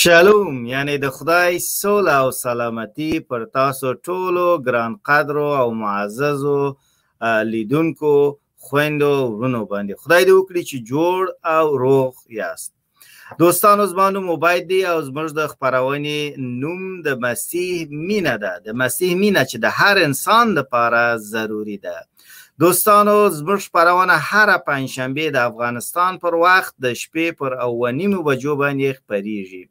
شلوم یعنی د خدای سوله او سلامتی پر تاسو ټولو ګران قدرو او معززو لیدونکو خويندو ورونو باندې خدای دې وکړي چې جوړ او روغ یاست دوستانو زما نوم عبید دی او زموږ د خپرونې نوم د مسیح مینه ده د مسیح مینه چې د هر انسان لپاره ضروری ده دوستانو زموږ خپرونه هره پنجشنبه د افغانستان پر وخت د شپې پر اوه نیمو بجو باندې خپریږي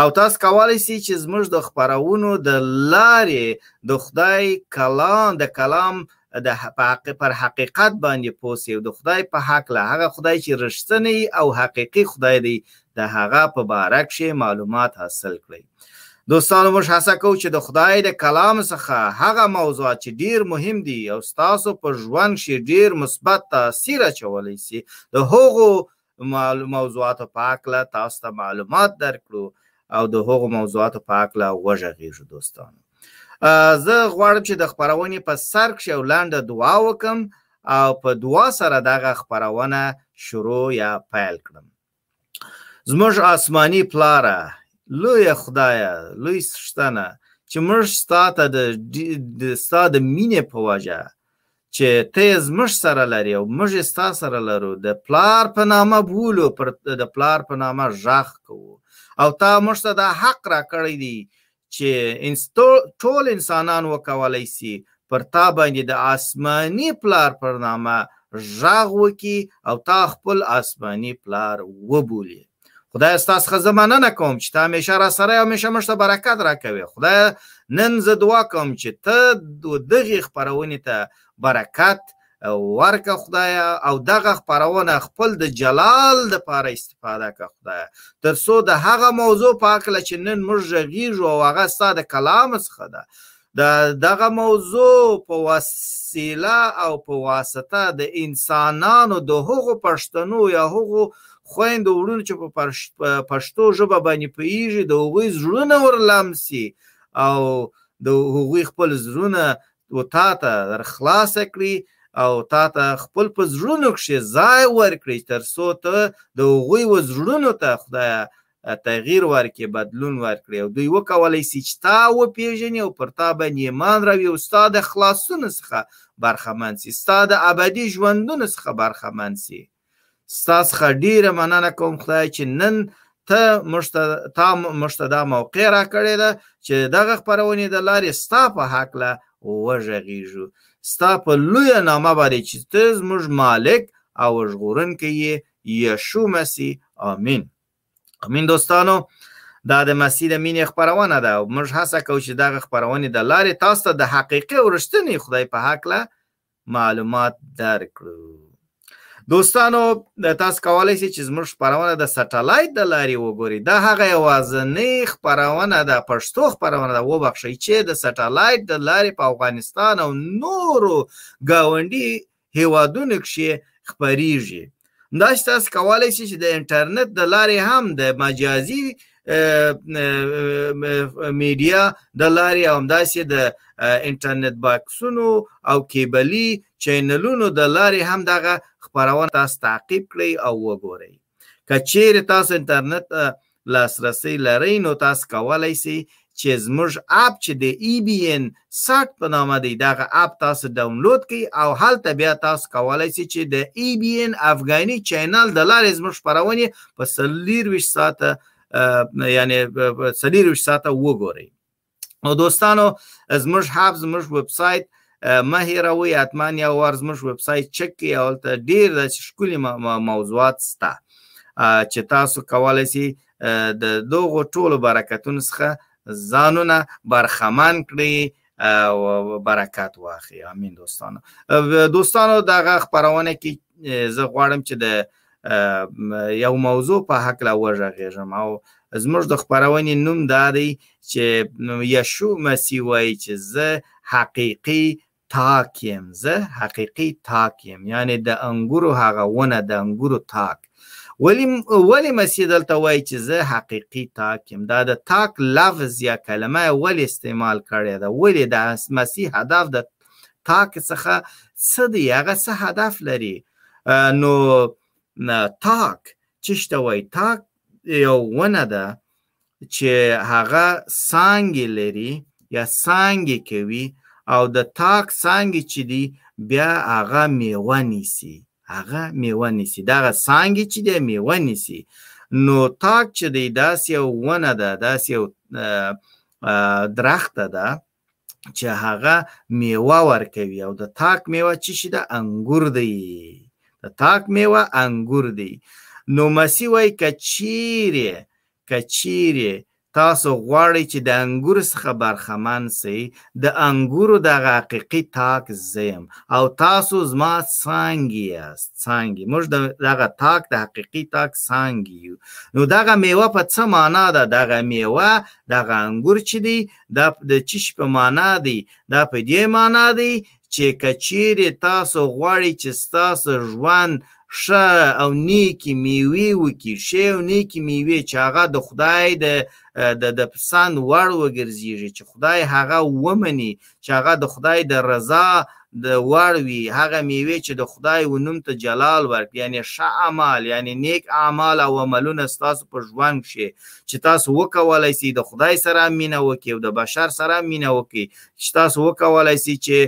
او تاسو کولای شئ چې زموږ د خبرونو د لارې د خدای کلام د کلام د پر حقیقت باندې پوسی او د خدای په حق له هغه خدای چې رښتنی او حقیقي خدای دی د هغه په باره کښې معلومات حاصل کړئ دوستانو موږ هڅه کوو چې د خدای د کلام څخه هغه موضوعات چې ډیر مهم دي او ستاسو په ژوند کې ډیر مثبت تاثیر اچولی شي د هغو معلوم موضوعاتو په اکله تاسو ته معلومات درکړو او د هغو موضوعاتو په اکله وږغیږو دوستانو زه غواړم چې د خبرونې په سر کې یو لنډه دعا وکم او په دعا سره دغه خبرونه شروع یا پیل کړم زموږ آسمانی پلاره لوی خدایه لوی سشتنه چې موږ ستاته د ستاده مینې په وجه چې ته یې زموږ سره لرې او موږ یې ستا سره لرو د پلار په نامه بولو پر د پلار په نامه غږ کوو او تا موږ ته دا حق راکړی دی چې ټول انسانان وکولای سي پر تا باندې د آسماني پلار پر نامه غږ وکړي او تا خپل آسماني پلار وبولي خدای ستاسو خزه مننه کوم چې ته همیشه را سره همیشه مشته برکت راکوي خدای نن زه دعا کوم چې ته دغه خبرونه ته برکت ورکه خدای او دغه خبرونه خپل د جلال د پاره استفاده که خدای تر څو د هغه موضوع په اړه چې نن موږ غږیږو او هغه ستاسو کلام څخه ده د دغه موضوع په وسیله او په واسطه د انسانانو د هغو پښتنو یا هغو خویندو وړونو چې په پښتو ژبه باندې پوهیږي د هغوی زړونه ورلمسي او د هغوی خپل زړونه و تا ته در خلاص کړي او تا ته خپل په زړونو کښې ځای ورکړي تر څو ته د هغوی و زړونو ته خدای تغییر ورکړي، بدلون ورکړي او دوی وکولای شي چې تا وپېژني او پر تا باندې ایمان راوړي او ستا د خلاصون څخه برخمن شي، ستا د ابدي ژوندون څخه برخمن شي. ستا څخه ډیره مننه کوم خدای چې نن ته موږ ته تا موږ ته دا موقع راکړې ده چې دغه خپرونې د لارې ستا په هکله وغږیږو ستا په لویه نامه باندې چې ته زموږ مالک او ژغورونکی یې یشو مسیح آمین امین دوستانو دا د مسیح د مینې خبرونه ده او موږ هڅه کوو چې دغه خبرونه د لارې تاسو ته د حقیقي او رښتیني خدای په حق له معلومات درکړو دوستانو تاسو کولای شئ چې زموږ خبرونه د سټلایټ د لارې وګورئ دا هغه یوازنۍ خبرونه ده پښتو خبرونه ده وبخښئ چې د سټلایټ د لارې په افغانستان او نورو ګاونډي هیوادونو کښې خپریږي دا چې تاسو کولای شئ چې د انټرنیټ د لارې هم د مجازي میډیا د لارې او همداسې د انټرنیټ باکسونو او کیبلي چینلونو د لارې هم دغه خپرونه تاسو تعقیب کړئ او وګورئ که چیرې تاسو انټرنیټ ته لاسرسی لرئ نو تاسو کولی شئ چې زموږ اپ چې د ای بي ان ساټ په نامه دی دغه اپ تاسو ډاونلوډ کړئ او هلته بیا تاسو کولی شئ چې د ای بي ان افغاني چینل د لارې زموږ خپرونې په څلورویشت ساعته یعنې څلورویشت ساعته وګورئ نو دوستانو زموږ هاب زموږ ویب سایت مه هیروئ حتما یو وار زموږ ویب سایت چک کړئ هلته ډېر داسې ښکلي موضوعات سته چې تاسو کولی شئ د دغو ټولو برکتونو څخه ځانونه برخمن کړئ او برکت واخلئ امین دوستانو دوستانو دغه خپرونه کې زه غواړم چې د یو موضوع په حق لا وژغېږم او زموږ د خبرونې نوم دا دی چې یشو مسیح وایي چې زه حقیقي تاک یم زه حقیقي تاک یم یعنی د انګورو هغه ونه د انګورو تاک ولی ولی مسیح دلته وایي چې زه حقیقي تاک یم دا د تاک لفظ یا کلمه ولی استعمال کړی ده ولی د مسیح هدف د تاک څخه څه دی هغه څه هدف لري نو تاک چې شته وای تاک یو ونه ده چې هغه سانګې لري یا سانګې کوي او د تاک سانګې چې دي بیا هغه میوه نیسي هغه میوه نیسي دغه سانګې چې دی میوه نیسي نو تاک چې دی داسې یو ونه ده داسې یو درخته ده چې هغه میوه ورکوي او د تاک میوه چې شي د انګور دی د تاک میوه انګور دی نو مسی وای کچیرې کچیرې تاسو غواړئ چې د انګور څخه برخمن سئ د انګورو دغه حقیقي تاک زه یم او تاسو زما څانګې یاست څانګې موږ د دغه تاک د حقیقي تاک څانګې یو نو دغه میوه په څه معنا ده دغه میوه دغه انګور چې دی دا د چیش په معنا دی دا په دې معنا دی چې کچيري تاسو غواړي چې تاسو ژوند ښه او نیکی میوي وکي ښه او نیکی میوي چې هغه د خدای د د د پسند وړ وګرځيږي چې خدای هغه ومني چې هغه د خدای د رضا د وړ وي هغه مېوې چې د خدای و نوم ته جلال ورکړي یعنې ښه اعمال یعنې نیک اعمال او عملونه ستاسو په ژوند کښې چې تاسو وکولای شئ د خدای سره هم مینه وکړئ او د بشر سره هم مینه وکړئ چې تاسو وکولای شئ چې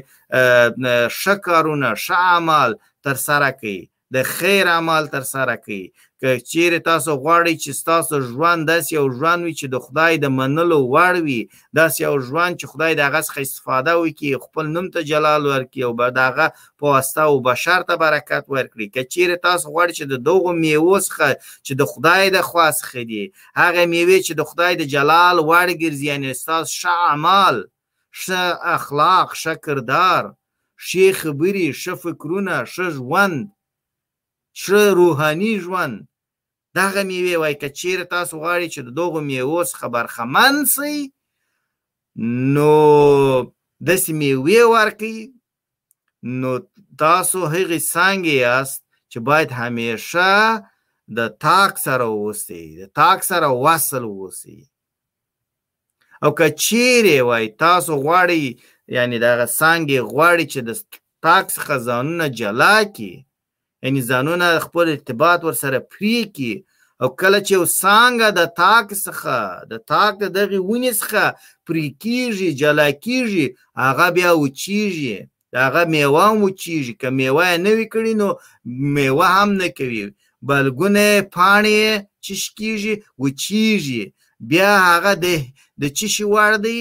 ښه کارونه ښه اعمال ترسره کړئ د خیر اعمال تر سره کړئ که چیرې تاسو غواړئ چې ستاسو ژوند داسې یو ژوند وي چې د خدای د منلو وړ وي داسې یو ژوند چې خدای د هغه څخه استفاده وکړي خپل نوم ته جلال ورکړي او د هغه په واسطه او بشر ته برکت ورکړي که چیرې تاسو غواړئ چې د دغو میوو څخه چې د خدای د خوا څخه دي هغه میوې چې د خدای د جلال وړ ګرځي یعنې ستاسو ښه اعمال ښه اخلاق، ښه کردار، ښې خبرې، ښه فکرونه، ښه ژوند، ښه روحاني ژوند دغه میوې وای که چیرې تاسو غواړئ چې د دغو میوو څخه برخمن شئ نو داسې میوې ورکړئ نو تاسو هغه څنګه یاست چې باید همیشه د تاک سره اوسئ د تاک سره وصل اوسئ او که چیرې وای تاسو غواړئ یعنی دغه څنګه غواړي چې د تاک څخه ځانونه جلا کی یعنی ځانونه خپل ارتباط ورسره پرې کړي او کله چې یو څانګه د تاک څخه د تاک د دغې ونې څخه پرې کېږي جلا کېږي هغه بیا وچېږي د هغه میوه هم وچېږي که میوه یې نه وي کړي نو میوه هم نه کوي بلګونه یې پاڼې یې چش کېږي وچېږي بیا هغه د د چشي وړ دی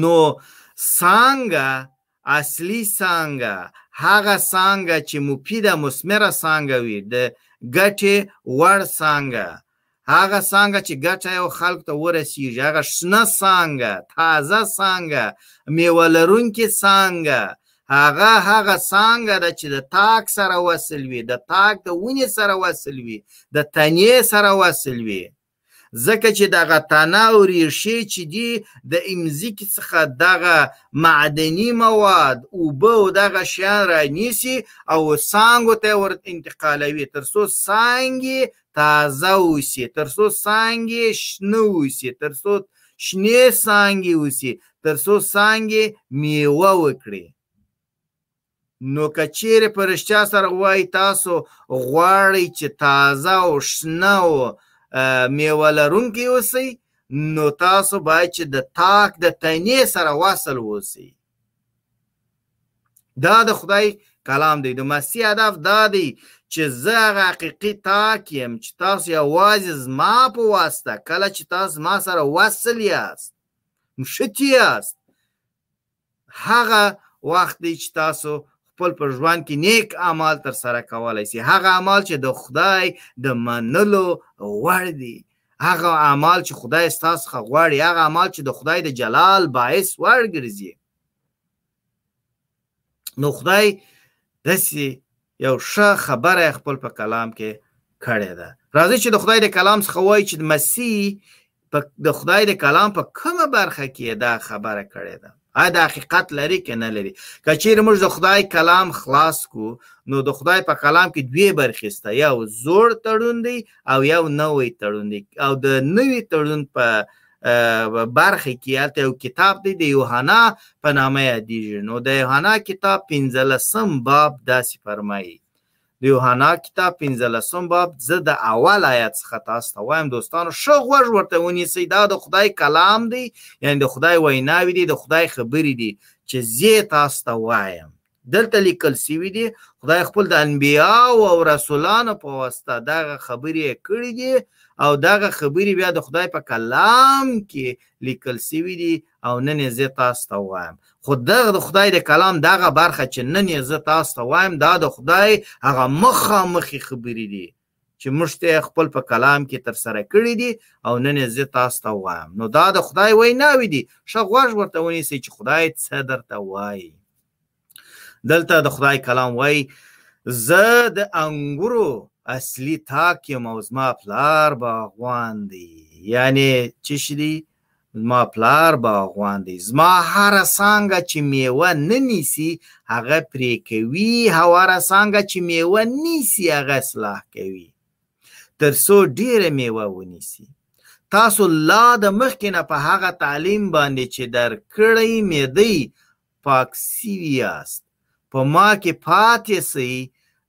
نو سانګه اصلي سانګه هغه سانګه چې مفیده مسمره سانګه وي د ګټې وړ سانګه هغه سانګه چې ګټه یو خلک ته ورسیږي هغه شنه سانګه تازه سانګه میوه لرونکې سانګه هغه هغه څنګه ده چې د تاک سره وصل وي د تاک د ونې سره وصل وي د تنې سره وصل وي ځکه چې دغه تنه او ریښې چې دي د امځکې څخه دغه معدني مواد اوبه او دغه شیان رانیسي او څانګو ته ور انتقالوي تر څو څانګې تازه اوسي تر څو څانګې شنه اوسي تر څو شنې څانګې اوسي تر څو څانګې میوه وکړي نو که چیرې په رښتیا سره وای تاسو غواړئ چې تازه او شنه او میوه لرونکی اوسئ نو تاسو باید چې د تاک د تنې سره وصل اوسئ دا د خدای کلام دی د مسیح هدف دا دی چې زه هغه حقیقي تاک یم چې تاسو یوازې زما په واسطه کله چې تاسو ما سره وصل یاست نښتي یاست هغه وخت دی چې تاسو خپل په ژوند کې نیک اعمال تر سره کولای شي هغه اعمال چې د خدای د منلو وړ دي هغه اعمال چې خدای ستاسو څخه غواړي هغه اعمال چې د خدای د جلال باعث وړ ګرځي نو خدای داسې یو ښه خبره خپل په کلام کې کړې ده راځي چې د خدای د کلام څخه وایي چې مسیح په د خدای د کلام په کومه برخه کې دا خبره کړې ده آیا د حقیقت لري که نه لري که چیرې موږ د خدای کلام خلاص کو نو د خدای په کلام کې دوې برخې شته یو زوړ تړون دی او یو نوی تړون دی او د نوي تړون په برخه کې هلته یو کتاب دی د یوهانا په نامه یادیږي نو د یوهانا کتاب پنځلسم باب داسې فرمایي د یوهانا کتاب پنځلسم باب زه د اول آیت څخه تاسو ته وایم دوستانو ښه غوږ ورته ونیسئ دا د خدای کلام دی یعنی د خدای ویناوې دي د خدای خبرې دي چې زه تاسو ته وایم دلته لیکل سوي دي خدای خپل د انبیاو او رسولانو په واسطه دغه خبرې کړې دي او دغه خبرې بیا د خدای په کلام کې لیکل سوي دي او نن یې زه تاسو ته وایم خو دغه د خدای د کلام دغه برخه چې نن یې زه تاسو ته وایم دا د خدای هغه مخامخې خبرې دي چې موږ ته خپل په کلام کې تر سره کړي دي او نن یې زه تاسو ته وایم نو دا د خدای ویناوې دي ښه غوږ ورته ونیسئ چې خدای څه درته وایي دلته د خدای کلام وایي زه د انګورو اصلي تاک یم او زما پلار باغوان دی یعنی چې شدي زما پلار باغوان دی زما هره څانګه چې میوه نه نیسي هغه پرې کوي هواره څانګه چې میوه نیسي هغه اصلاح کوي تر څو ډیره میوه ونیسي تاسو لا د مخکې نه په هغه تعلیم باندې چې درکړی میدی پاک سوي یاست په ما کې پاتې سئ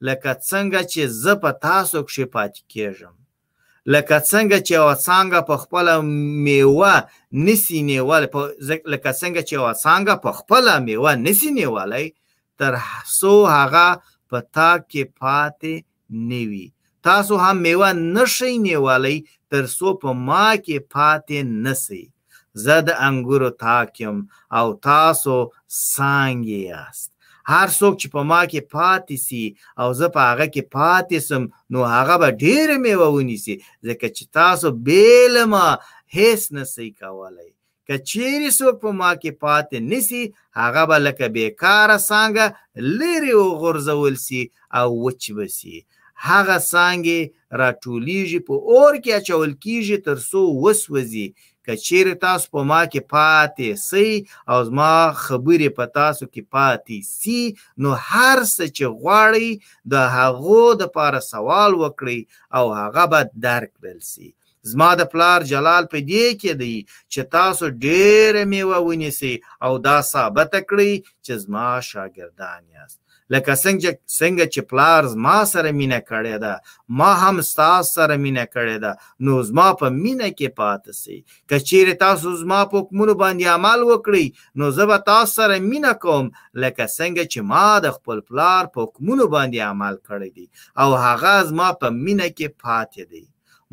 لکه څنګه چې زه په تاسو کښې پاتې کېږم لکه څنګه چې یوه څانګه په خپله میوه نسی نیولی لکه څنګه چې یوه څانګه په خپله میوه نسی نیولی تر څو هغه په تاک کې پاتې نه وي تاسو هم میوه نشئ نیولی تر څو په ما کې پاتې نسئ زه د انګورو تاک یم او تاسو څانګې یاست هر څوک چې په ما کې پاتې سي او زه په هغه کې پاتې سم نو هغه به ډېره میوه ونیسي ځکه چې تاسو بې له ما هیڅ نه سئ کولی که چیرې څوک په ما کې پاتې نسی هغه به لکه بیکاره څنګه لرې وغورځول سي او وچ به سي هغه څانګې راټولیږي په اور کې اچول کیږي تر څو وسوځي که چیرې تاسو په ما کې پاتې سئ او زما خبرې په تاسو کې پاتې سي نو هر څه چې غواړئ د هغو د پاره سوال وکړئ او هغه به درکړل سي زما د پلار جلال په دې کې دی چې تاسو ډېره میوه ونیسئ او دا ثابته کړئ چې زما شاګردان یاست لکه څنګه څنګه چې پلار زما سره مینه کړې ده ما هم ستاسو سره مینه کړې ده نو زما په مینه کې پاتې سئ که چیرې تاسو زما په حکمونو باندې عمل وکړئ نو زه به تاسو سره مینه کوم لکه څنګه چې ما د خپل پلار په حکمونو باندې عمل کړی دی او هغه زما په مینه کې پاتې دی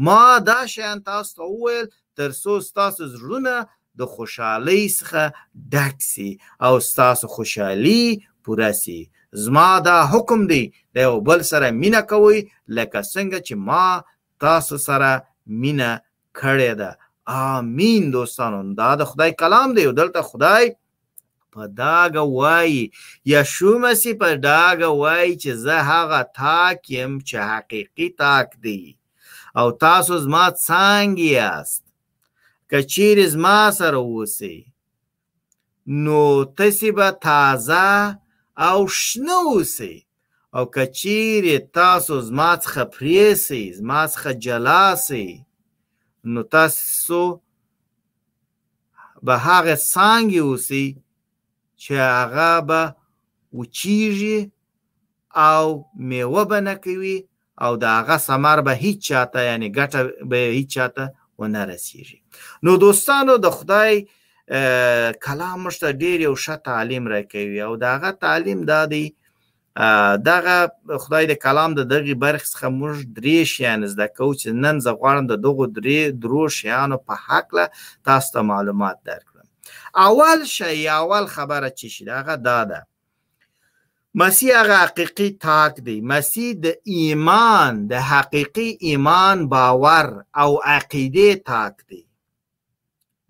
ما دا شیان تاسو ته وویل تر څو ستاسو زړونه د خوشحالۍ څخه ډک سي او ستاسو خوشحالي پوره سي زما دا حکم دی د یو بل سره مینه کوئ لکه څنګه چې ما تاسو سره مینه کړې ده آمین دوستانو دا د خدای کلام دی او دلته خدای په داګه وایي یا شومسی په داګه وایي چې زه هغه تاک یم چې حقیقي تاک دی او تاسو زما څانګې یاست که چیرې زما سره اوسئ نو تاسې به تازه او شنه اوسئ او که چیرې تاسو زما څخه پرې سئ زما څخه جلا سئ نو تاسو به هغه څانګې اوسي چې هغه به وچیږي او میوه به نه کوي او د هغه ثمر به هیڅ چاته یعنی ګټه به هیڅ چاته ونه رسیږي نو دوستانو د خدای کلام موږ ته ډېر یو ښه تعلیم راکوي او د هغه تعلیم دا دی دغه خدای د کلام د دغه برخې څخه موږ درې شیان زده کوو چې نن زه غواړم د دغو درې درو شیانو په حق له تاسو ته معلومات درکړم اول شی اول خبره چې شي دغه دا ده مسیح هغه حقیقي تاک دی مسیح د ایمان د حقیقي ایمان باور او عقیده تاک دی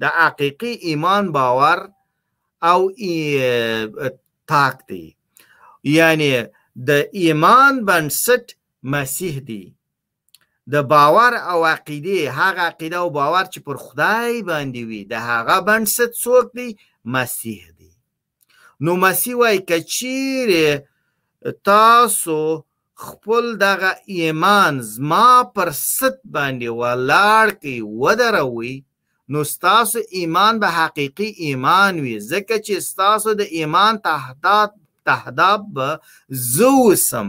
د حقیقی ایمان باور او تاک دی یعنی د ایمان بنسټ مسیح دی د باور او عقیده هغه عقیده او باور چې پر خدای باندې وي د هغه بنسټ څوک دی مسیح دی نو مسی وای کچیرې تاسو خپل دغه ایمان زما پر ست باندې ولاړ کی ودروي نو ستاسو ایمان به حقیقی ایمان وي ځکه چې ستاسو د ایمان تحداد تحداب به زه اوسم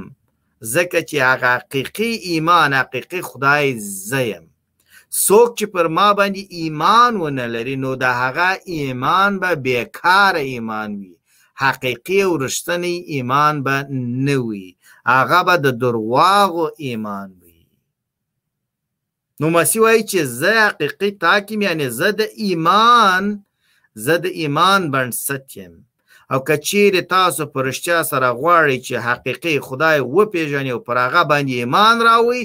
ځکه چې هغه حقیقی ایمان حقیقی خدای زه یم څوک چې پر ما باندې ایمان ونه لري نو د هغه ایمان به بیکاره ایمان وي حقیقي او رښتنی ایمان به نه وي هغه به د درواغو ایمان وي نو مسیح وایي چې زه حقیقي تاکیم یعنی زه د ایمان زه د ایمان بنسټ یم او که چیرې تاسو په رښتیا سره غواړئ چې حقیقي خدای وپیژنئ او پر هغه باندې ایمان راوړئ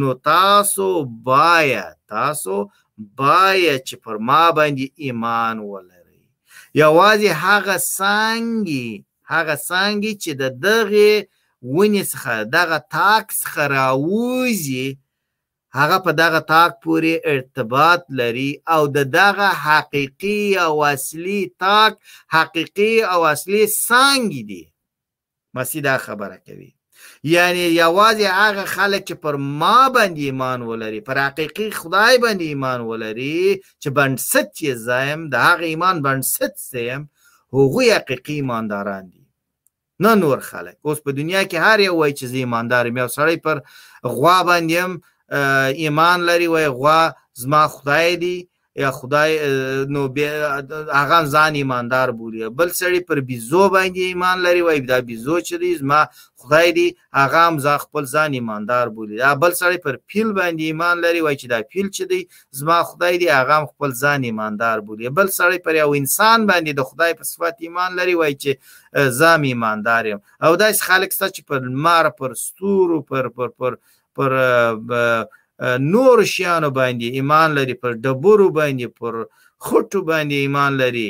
نو تاسو باید تاسو باید چې پر ما باندې ایمان ولرئ یوازې هغه څانګې هغه څانګې چې د دغې ونې څخه دغه تاک څخه راوځي هغه په دغه تاک پورې ارتباط لري او د دغه حقیقي او اصلي تاک حقیقي او اصلي څانګې دي مسیح دا خبره کوي یعنی یوازې هغه خلک چې پر ما باندې ایمان ولري پر حقیقي خدای باندې ایمان ولري چې بنسټ یې زایم د هغه ایمان بنسټ زایم هغوی حقیقي ایمانداران دي نه نور خلک اوس په دنیا کې هر یو وای چې زه ایماندار یم یو سړی پر غوا باندې هم ایمان لري وای غوا زما خدای دی یا خدای نو هغه ځان ایماندار بولي بل سړی پر بیزو باندې ایمان لري وای دا بیزو چې دی زما خدای دی هغه هم ځا خپل ځان ایماندار بولي دا بل سړی پر پیل باندې ایمان لري وای چې دا پیل چې دی زما خدای دی هغه هم خپل ځان ایماندار بولي بل سړی پر یو انسان باندې د خدای په صفت ایمان لري وای چې زام ایماندار یم او داسې خلک سته چې پر لمر پر ستورو پر پر پر پر نور شیانو باندې ایمان لري پر ډبرو باندې پر خټو باندې ایمان لري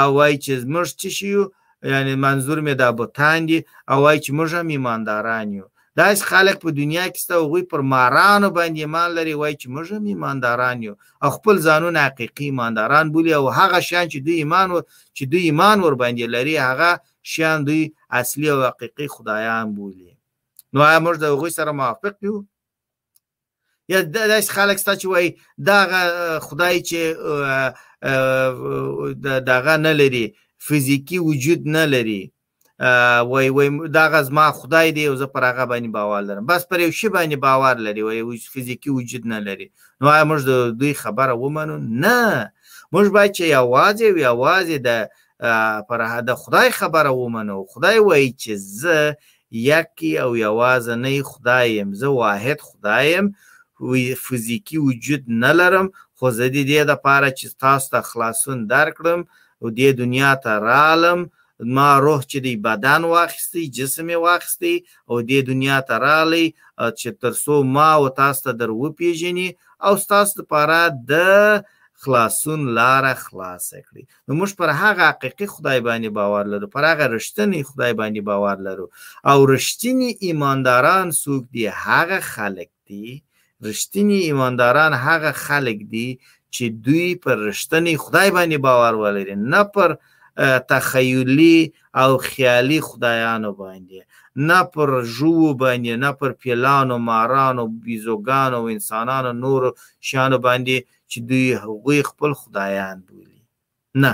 او وای چې زموږ څه شي یو یعنی منظور مې دا بوتان دي او وای چې موږ هم ایمانداران یو داس خلک په دنیا کې ستو غوي پر مارانو باندې ایمان لري وای چې موږ هم ایمانداران یو او خپل ځانونه حقيقي ایمانداران بولي او هغه شان چې دوی ایمان و چې دوی ایمان ور باندې لري هغه شان دوی اصلي او حقيقي خدایان بولي نو موږ د غوي سره موافق یو یا داسې خلک ستا چې وایي دغه خدای چې دغه نه لري فزیکی وجود نه لري وای وای دا غز ما خدای دی او زه پر هغه باندې باور لرم بس پر یو شی باندې باور لري وای وای فزیکی وجود نه لري نو موږ د دوی خبره ومنو نه موږ باید چې یوازې وی یوازې د پر د خدای خبره ومنو خدای وای چې زه یکی او یوازنی خدای یم زه واحد خدای یم فزیکی وجود نلرم خو زه د دې لپاره چې تاسو ته خلاصون درکړم او دې دنیا ته رالم ما روح چې دی بدن واخیستی جسم یې واخیستی او دې دنیا ته رالی چې ترسو ما او تاسو ته در وپیژني او ستاسو لپاره د خلاصون لاره خلاصه کړي نو موږ پر هغه حقیقي خدای باندې باور لرو پر هغه رښتینی خدای باندې باور لرو او رښتینی ایمانداران څوک دي هغه خلک دي رښتینی ایمانداران هغه خلک دي چې دوی پر رښتینی خدای باندې باور ولري نه پر تخیلی او خیالي خدایانو باندې نه پر ژوو باندې نه پر پیلانو مارانو بیزوګانو او انسانانو نورو شیانو باندې چې دوی هغوی خپل خدایان بولي نه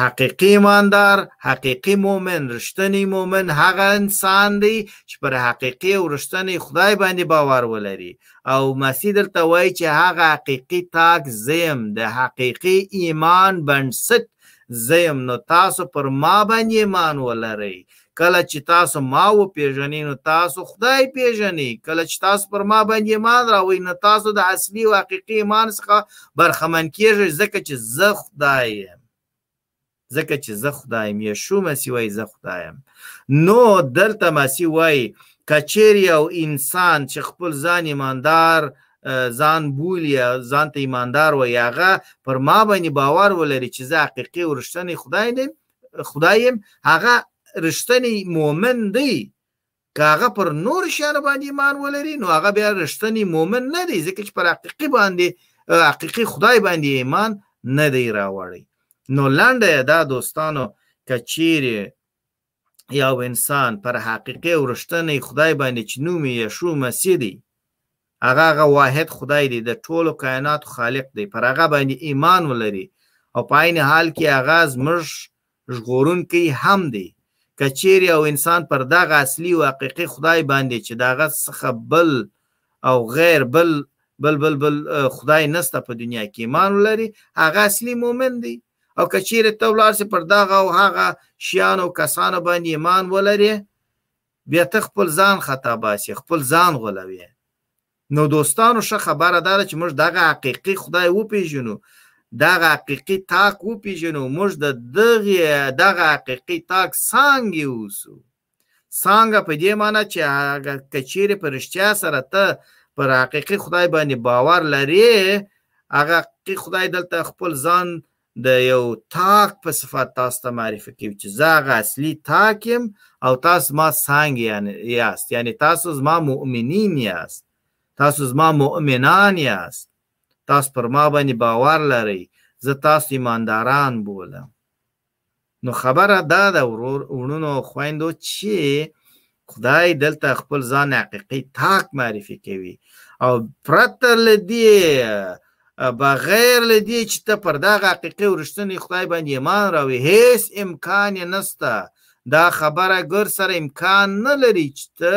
حقیقي ایماندار حقیقي مؤمن رښتنی مؤمن هغه انسان دی چې پر حقیقي او رښتنی خدای باندې باور ولري او مسیح درته وایي چې هغه حقیقي تاک زیم د حقیقي ایمان بنسټ زیم نو تاسو پر ما باندې ایمان ولرئ کله چې تاسو ما وپېژنئ نو تاسو خدای پېژنئ کله چې تاسو پر ما باندې ایمان راوړئ نو تاسو د اصلي او حقیقي ایمان څخه برخمن کېږئ ځکه چې زه خدای یم ځکه چې زه خدای یم یشو مسیح وایي زه خدای یم نو دلته مسیح وایي که چیرې یو انسان چې خپل ځان ایماندار ځان بولي ځان ته ایماندار وایي هغه پر ما باندې باور ولري چې زه حقیقي او رښتینی خدای دی خدایم هغه رښتنی مؤمن دی که هغه پر نور شیانو باندې ایمان ولري نو هغه بیا رښتنی مؤمن نه دی ځکه چې پر حقیقي باندې حقیقي خدای باندې ایمان نه دی راوړی نو لنډه دا دوستانو که چیرې یو انسان پر حقیقي او رښتنی خدای باندې چې نوم یې یشو مسیح دی هغه هغه واحد خدای دی د ټولو کائناتو خالق دی پر هغه باندې ایمان ولري او په عین حال کې هغه زموږ ژغورونکی هم دی که چیرې او انسان پر دغه اصلي او حقیقي خدای باندې چې دغه څخه بل او غیر بل بل بل بل خدای نسته په دنیا کې ایمان ولري هغه اصلي مؤمن دی او که چیرې ته ولاړ پر دغه او هغه شیان او کسانو باندې ایمان ولري بیا ته خپل ځان خطا باسې خپل ځان غولوې نو دوستانو ښه خبره دا ده چې موږ دغه حقیقي خدای وپیژنو دغه حقیقي تاک وپیژنو موږ د دغه دغه حقیقي تاک څنګه اوسو څنګه په دې معنی چې هغه کچيرې په رښتیا سره ته پر حقیقي خدای باندې باور لرې هغه حقیقي خدای دلته خپل ځان د یو تاک په صفت تاسو ته معرفي کوي چې زه هغه اصلي تاک یم او تاسو ما څنګه یعنی یاست یعنی تاسو زما مؤمنین یاست تاسو زما مؤمنان یاست تاسو پر ما باندې باور لرئ زه تاسو ایمانداران بولم نو خبره دا ده ورور وړونو او خویندو چې خدای دلته خپل ځان حقیقي تاک معرفي کوي او پرته له دې بغیر له دې چې ته پر دغه حقیقي ورښتنې خدای باندې ایمان راوي هیڅ امکان یې نسته دا خبره ګر سره امکان نه لري چې ته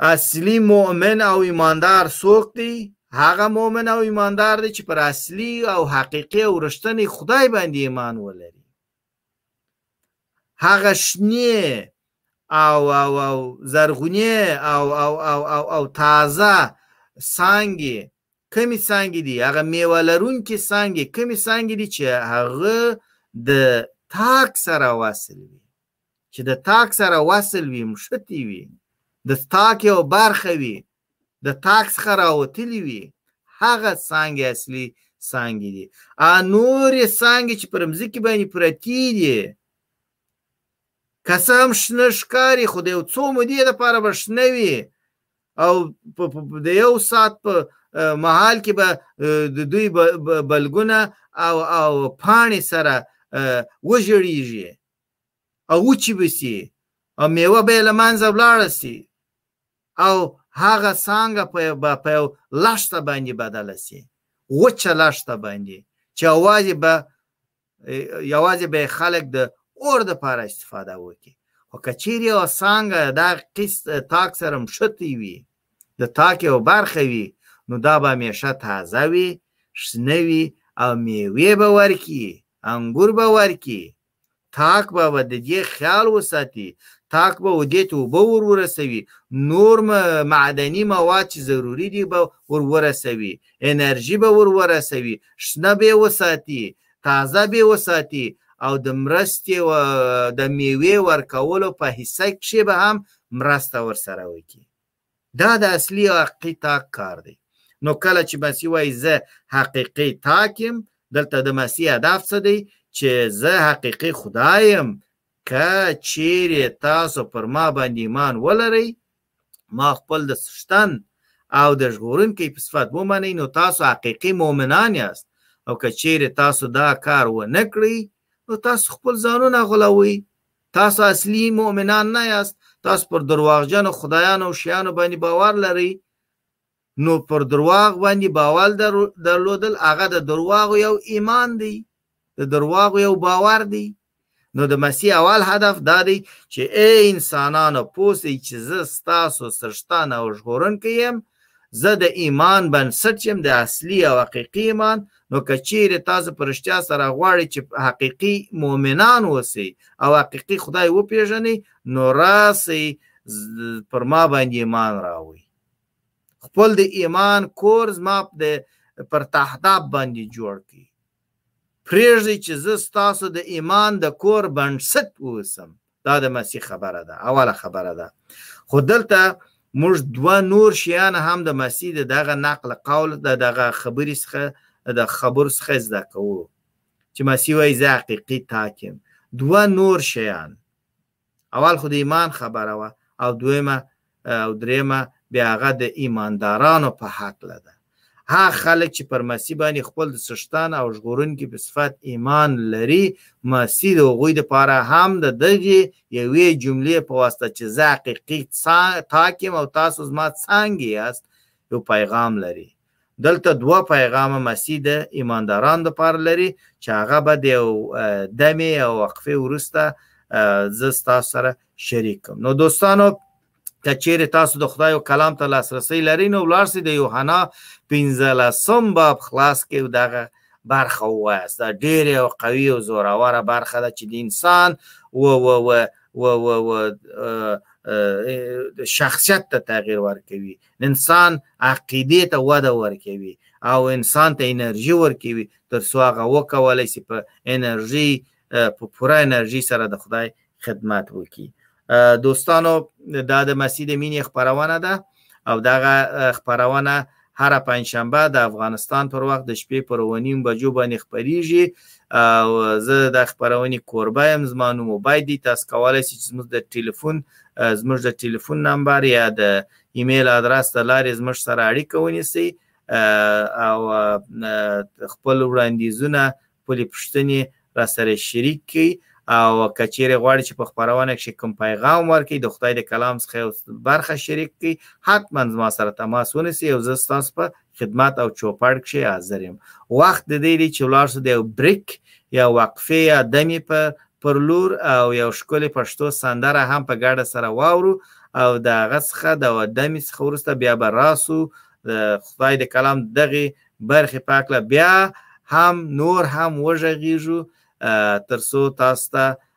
اصلي مؤمن او ایماندار څوک دی هغه مؤمن او ایماندار دی چې پر اصلي او حقیقي او رښتنی خدای باندې ایمان ولري هغه شنې او او او زرغونې او او او او, او تازه سانګي کومې څانګې دي هغه میوه لرونکې څانګې کومې څانګې دي چې هغه د تاک سره وصل وي چې د تاک سره وصل وي مشتي وي د تاک یو برخه وي د تاک څخه راوتلي وي هغه څانګې اصلي څانګې دي ا نورې څانګې چې پر مځکې باندې پرتې دي که څه هم شنه ښکاري خو د یو څو مودې لپاره به شنه وي او د یو سات په محل کې به د دوی بلګونه او او پانی سره وژړیږي او وچی بسی او میوه به له منځه ولاړه سي او هغه څنګه په په لښته باندې بدله سي وچه لښته باندې چې اواز به یوازې به خلک د اور د پاره استفاده وکړي او کچيري او څنګه دا قسط تاک سره مشتي وي د تاک او برخه وي نو دا به همیشه تازه وي شنه وي او میوه به ورکي انګور به ورکي تاک به د دې خیال وساتي تاک به ودې ته وبه ور ورسوي نور معدني مواد چې ضروري دي به ور ورسوي انرژي به ور ورسوي شنه به وساتي تازه به وساتي او د مرستې و د میوې ورکولو په حصه کې به هم مرسته ور سره وکړي دا د اصلي او حقیقي تاک کار دی نو کله چې مسیح وایي زه حقیقي تاک یم دلته د مسیح هدف څه دی چې زه حقیقي خدای یم که چیرې تاسو پر ما باندې ایمان ولرئ ما خپل د سشتن او د ژغورونکي په صفت ومنئ نو تاسو حقیقي مؤمنان یاست او که چیرې تاسو دا کار ونه کړئ نو تاسو خپل ځانونه غولوئ تاسو اصلي مؤمنان نه یاست تاسو پر درواغجنو خدایانو او شیانو باندې باور لرئ نو پر درواغ باندې باور درلودل هغه د درواغو یو ایمان دی د درواغو یو باور دی نو د مسیح اول هدف دا دی چې ای انسانانو پوسئ چې زه ستاسو سرشتان او ژغورونکی یم زه د ایمان بنسټ یم د اصلي او حقیقي ایمان نو که چیرې تاسو په رښتیا سره غواړئ چې حقیقي مؤمنان اوسئ او حقیقي خدای وپیژنئ نو راسئ پر ما باندې ایمان راوړئ خپل د ایمان کور زما د پر تهداب باندې جوړ کړي پرېږدي چې زه ستاسو د ایمان د کور بنسټ اوسم دا د مسیح خبره ده اوله خبره ده خو دلته موږ دوه نور شیان هم د مسیح د دغه نقل قول د دغه خبرې څخه د خبر څخه زده کوو چې مسیح وایي زه حقیقي تاکیم دوه نور شیان اول خو د ایمان خبره وه او دویمه او دریمه بیا هغه د ایماندارانو په حق لده هغه خلک چې پر مسیح باندې خپل د سشتان او ژغورونکي په صفت ایمان لري مسیح د هغوی دپاره هم د دغې یوې جملې په واسطه چې زه حقیقي تاک یم او تاسو زما څانګې یاست یو پیغام لري دلته دوه پیغام مسیح د ایمانداران د پار لري چې هغه به د دمې او وقفې ورسته زه ستاسو سره شریک کوم نو دوستانو که چیرې تاسو د خدای او کلام ته لاسرسي لرئ نو ولاړ سئ د یوحنا 15 باب خلاص کې دغه برخه وایست دا ډېره او قوي او زوراوره برخه ده چې د انسان و و و و و و شخصیت ته تغییر ورکوي انسان عقیده ته وده ورکوي او انسان ته انرژي ورکوي تر څو هغه وکولای شي په انرژي په پوره انرژي سره د خدای خدمت وکړي دوستانو دا د مسیح د مینې خبرونه ده او دغه خبرونه هر پنځشنبه د افغانستان پر وخت د شپې پر ونیم بجو باندې خبريږي او زه د خبرونې کوربه يم زما نوم عبید دی تاسو کولای شئ چې زموږ د ټلیفون زموږ د ټلیفون نمبر یا د ایمیل ادرس ته لارې زموږ سره اړیکه ونیسئ او خپل وړاندیزونه خپلې پوښتنې را سره شریک کړئ او که چیرې غواړئ چې په خپرونه کې کوم پیغام ورکړئ د خدای د کلام څخه یو برخه شریک کړئ حتما زما سره تماس ونیسئ او زه ستاسو په خدمت او چوپړ کښې حاضر یم وخت د دې دی چې ولاړ سو د یو بریک یا وقفې یا دمې په پر لور او یو ښکلې پښتو سندره هم په ګډه سره واورو او د هغه څخه د دمې څخه وروسته بیا به راسو د خدای د کلام دغه برخې په اکله بیا هم نور هم وږغیږو ترڅو تاسو ته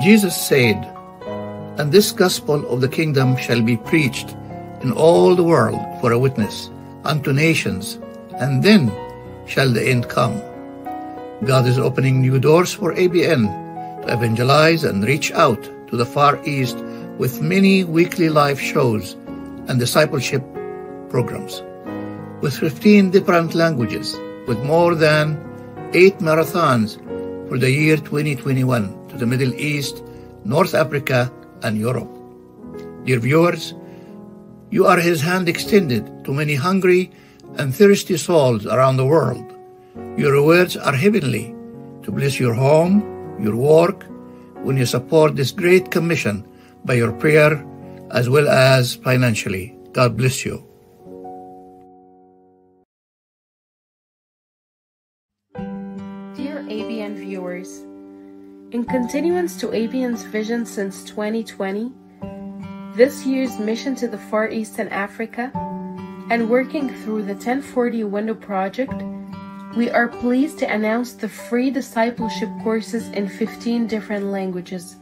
Jesus said, And this gospel of the kingdom shall be preached in all the world for a witness unto nations, and then shall the end come. God is opening new doors for ABN to evangelize and reach out to the Far East with many weekly live shows and discipleship programs. With 15 different languages, with more than 8 marathons for the year 2021 to the Middle East, North Africa, and Europe. Dear viewers, you are His hand extended to many hungry and thirsty souls around the world. Your words are heavenly to bless your home, your work, when you support this great commission by your prayer as well as financially. God bless you. In continuance to ABN's vision since 2020, this year's mission to the Far East and Africa, and working through the 1040 Window Project, we are pleased to announce the free discipleship courses in 15 different languages,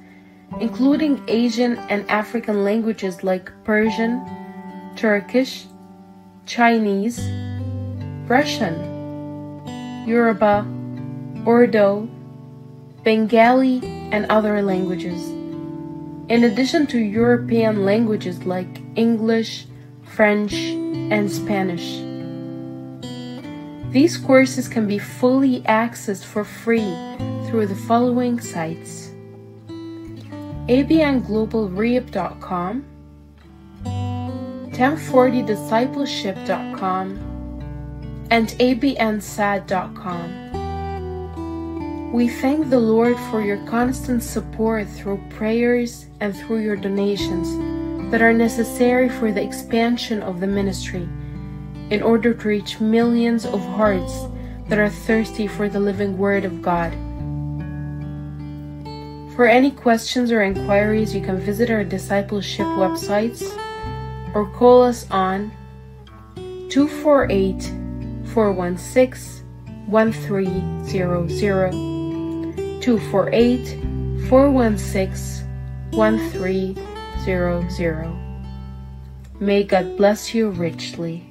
including Asian and African languages like Persian, Turkish, Chinese, Russian, Yoruba, Urdu, Bengali, and other languages. In addition to European languages like English, French, and Spanish. These courses can be fully accessed for free through the following sites abnglobalreap.com, 1040discipleship.com, and abnsad.com. We thank the Lord for your constant support through prayers and through your donations that are necessary for the expansion of the ministry in order to reach millions of hearts that are thirsty for the living Word of God. For any questions or inquiries, you can visit our discipleship websites or call us on 248 416 1300 248 416 1300. May God bless you richly.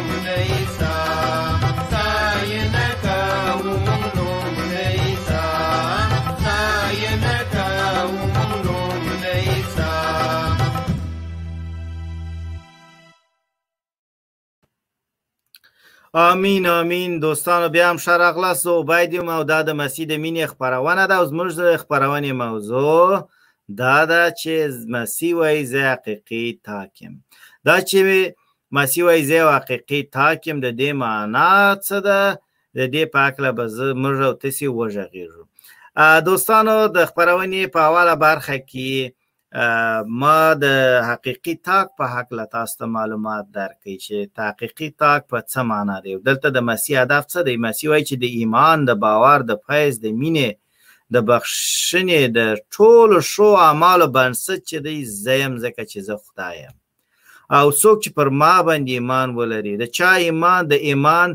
امین امین دوستانو بیا هم ښه راغلاست او باید یم او دا د مسیح د مینې خپرونه ده او زموږ د خپرونې موضوع دا ده چې مسیح وایي زه حقیقي تاک یم دا چې ماسی وای زه یو حقیقي تاک یم د دې معنا څه ده د دې په اکله به زه موږ او تاسو وژغېږو دوستانو د خبرونې په اوله برخه کې ما د حقیقي تاک په حق له تاسو ته معلومات درکړي چې تحقیقي تاک په څه معنا دی دلته د مسیح هدف څه دی مسیح وایي چې د ایمان د باور د فیض د مینې د بخښنې د ټولو ښو اعمالو بنسټ چې دی زه یم ځکه چې زه خدای یم او څوک چې پر ما باندې ایمان ولري د چا ایمان د ایمان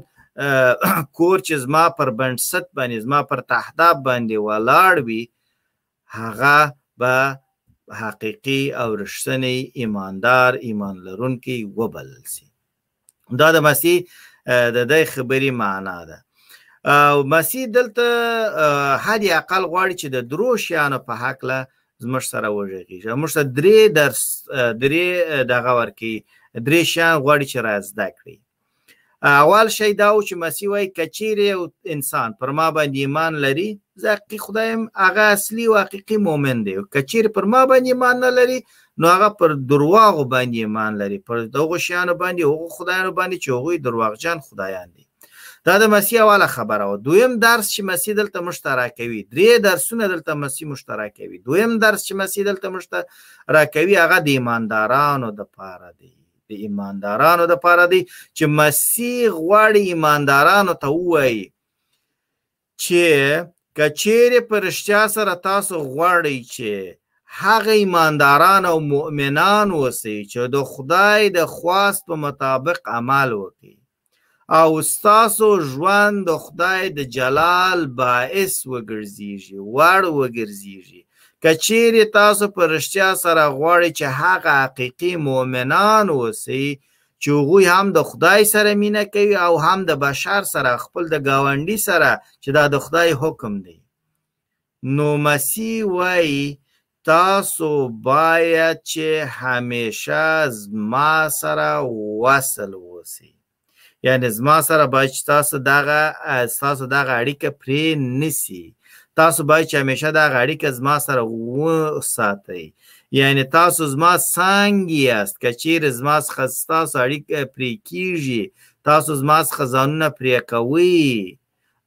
کور چې زما پر بنسټ باندې زما پر تهداب باندې ولاړ وي هغه به حقیقي او رښتینی ایماندار ایمان لرونکی وبلل سي دا د مسیح د د خبري معنا ده او مسیح دلته هدي اقل غواړي چې د درو شیانو په حق له زموږ سره وږي زموږ سره درې درس درې دغه ورکی درې شیان غواړي چې را زده کړي اول شی دا و چې مسیح وای کچیرې او انسان پر ما باندې ایمان لري زه حقیقي خدایم هغه اصلي او حقیقي مؤمن دی کچیرې پر ما باندې ایمان نه لري نو هغه پر درواغو باندې ایمان لري پر دغو شیانو باندې هغو خدایانو باندې چې هغوی درواغجن خدایان دي دا د مسیح والا خبره و دویم درس چې مسیح دلته موږ ته راکوي درې درسونه دلته مسیح موږ ته راکوي دویم درس چې مسیح دلته موږ ته راکوي هغه د ایماندارانو د پاره دی د ایماندارانو د پاره دی چې مسیح غواړي ایماندارانو ته ووایي چې که چیرې په رښتیا سره تاسو غواړئ چې هغه ایمانداران او مؤمنان اوسئ چې د خدای د خواست په مطابق عمل وکړي او ستاسو ژوند د خدای د جلال باعث وګرځيږي وړ وګرځيږي که چیرې تاسو په رښتیا سره غواړئ چې هغه حقیقي مؤمنان اوسئ چې هغوی هم د خدای سره مینه کوي او هم د بشر سره خپل د ګاونډي سره چې دا د خدای حکم دی نو مسیح وایي تاسو باید چې همیشه زما سره وصل اوسئ یعنی زما سره باید چې تاسو دغه تاسو دغه اړیکه پرې نسی تاسو باید چې همیشه دغه اړیکه زما سره وساتئ یعنی تاسو زما څنګه یاست که چیرې زما څخه ستاسو اړیکه پرې کیږي تاسو زما څخه ځانونه پرې کوي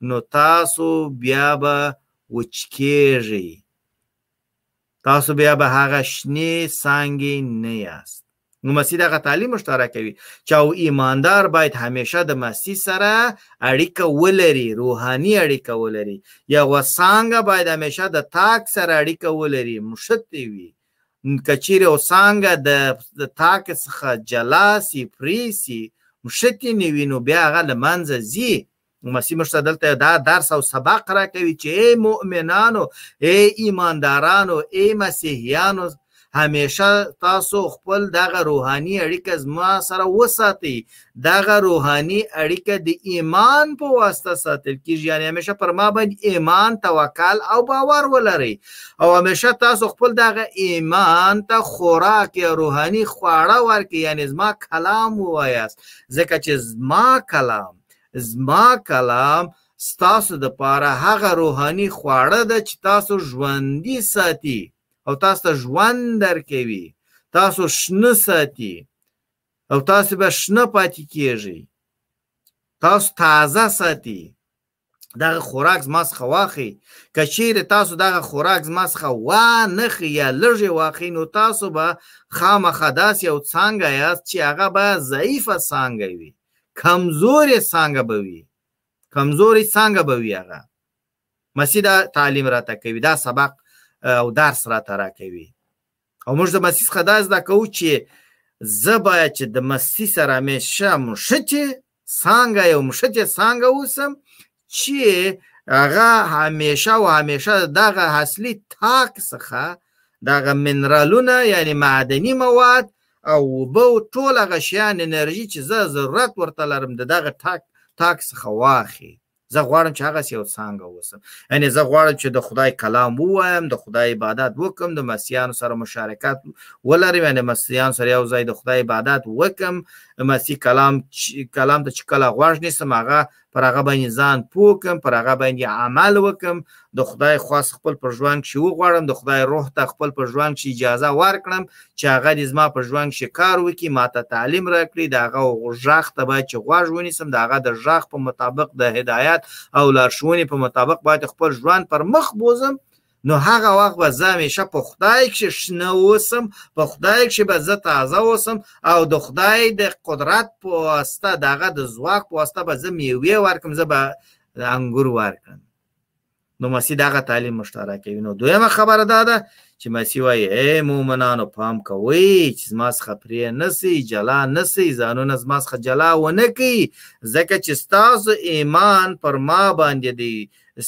نو تاسو بیا به وچ کیږئ تاسو بیا به هغه شنې څانګې نه یاست نو مسیح دغه تعلیم مشترک کوي چې او ایماندار باید همیشه د مسیح سره اړیکه ولري روحاني اړیکه ولري یا وسانګه باید همیشه د تاک سره اړیکه ولري مشتي وي کچیر او سانګه د تاک څخه جلا سی پری سی مشتي نیوي نو بیا هغه لمنځه زی مسیح مشته دلته دا درس او سبق را کوي چې ای مؤمنانو ای ایماندارانو ای مسیحیانو همیشه تاسو خپل دغه روحاني اړیکه زما سره وساتئ دغه روحاني اړیکه د ایمان په واسطه ساتل کیږي یعنی همیشه پر ما باندې ایمان توکل او باور ولرئ او همیشه تاسو خپل دغه ایمان ته خوراک یا روحاني خواړه ورکړئ یعنی زما کلام ووایاست ځکه چې زما کلام زما کلام ستاسو د پاره هغه روحاني خواړه ده چې تاسو ژوندي ساتي او تاسو ته ژوند درکوي تاسو شنه ساتي او تاسو به شنه پاتې کیږئ تاسو تازه ساتي دغه خوراک زما څخه واخی که چیرې تاسو دغه خوراک زما څخه وا نه خي یا لږې واخی نو تاسو به خامخا داسې یو څانګه یاست چې هغه به ضعیفه څانګه وي کمزورې څنګه به وي کمزورې څنګه به وي هغه مسیح دا تعلیم راته کوي دا سبق او درس راته راکوي او موږ د مسیح څخه دا زده کوو چې زه باید چې د مسیح سره همیشه مشتې څنګه یو مشتې څنګه اوسم چې هغه همیشه او همیشه دغه اصلي تاک څخه دغه منرالونه یعنی معدني مواد او اوبه او ټول هغه شیان انرژي چې زه ضرورت ورته لرم د دغه تاک تاک څخه واخی زه غواړم چې هغه یو څنګه اوسم یعنی زه غواړم چې د خدای کلام ووایم د خدای عبادت وکم د مسیحانو سره مشارکت ولرم یعنی مسیحان سره یو ځای د خدای عبادت وکم مسیح کلام کلام ته چې کله غوږ نیسم هغه پر هغه باندې ځان پوه کم پر هغه باندې عمل وکم د خدای خواست خپل پر ژوند کښې وغواړم د خدای روح ته خپل پر ژوند کښې اجازه ورکړم چې هغه دې زما پر ژوند کښې کار وکړي ما ته تعلیم راکړي د هغه غږ ته باید چې غوږ ونیسم د هغه د غږ په مطابق د هدایت او لارښوونې په مطابق باید خپل ژوند پر مخ بوزم نو هغه وخت به زه همیشه په خدای کښې شنه اوسم په خدای کښې به زه تازه اوسم او د خدای د قدرت په واسطه د هغه د ځواک په واسطه به زه میوې ورکم زه به انګور ورکم نو مسیح دغه تعلیم مشترک کوي نو دویمه خبره دا ده چې مسیح وایي ای مؤمنانو پام کوئ چې زما څخه پرې نه سئ جلا نه سئ ځانونه زما څخه جلا ونه کړئ ځکه چې ستاسو ایمان پر ما باندې دی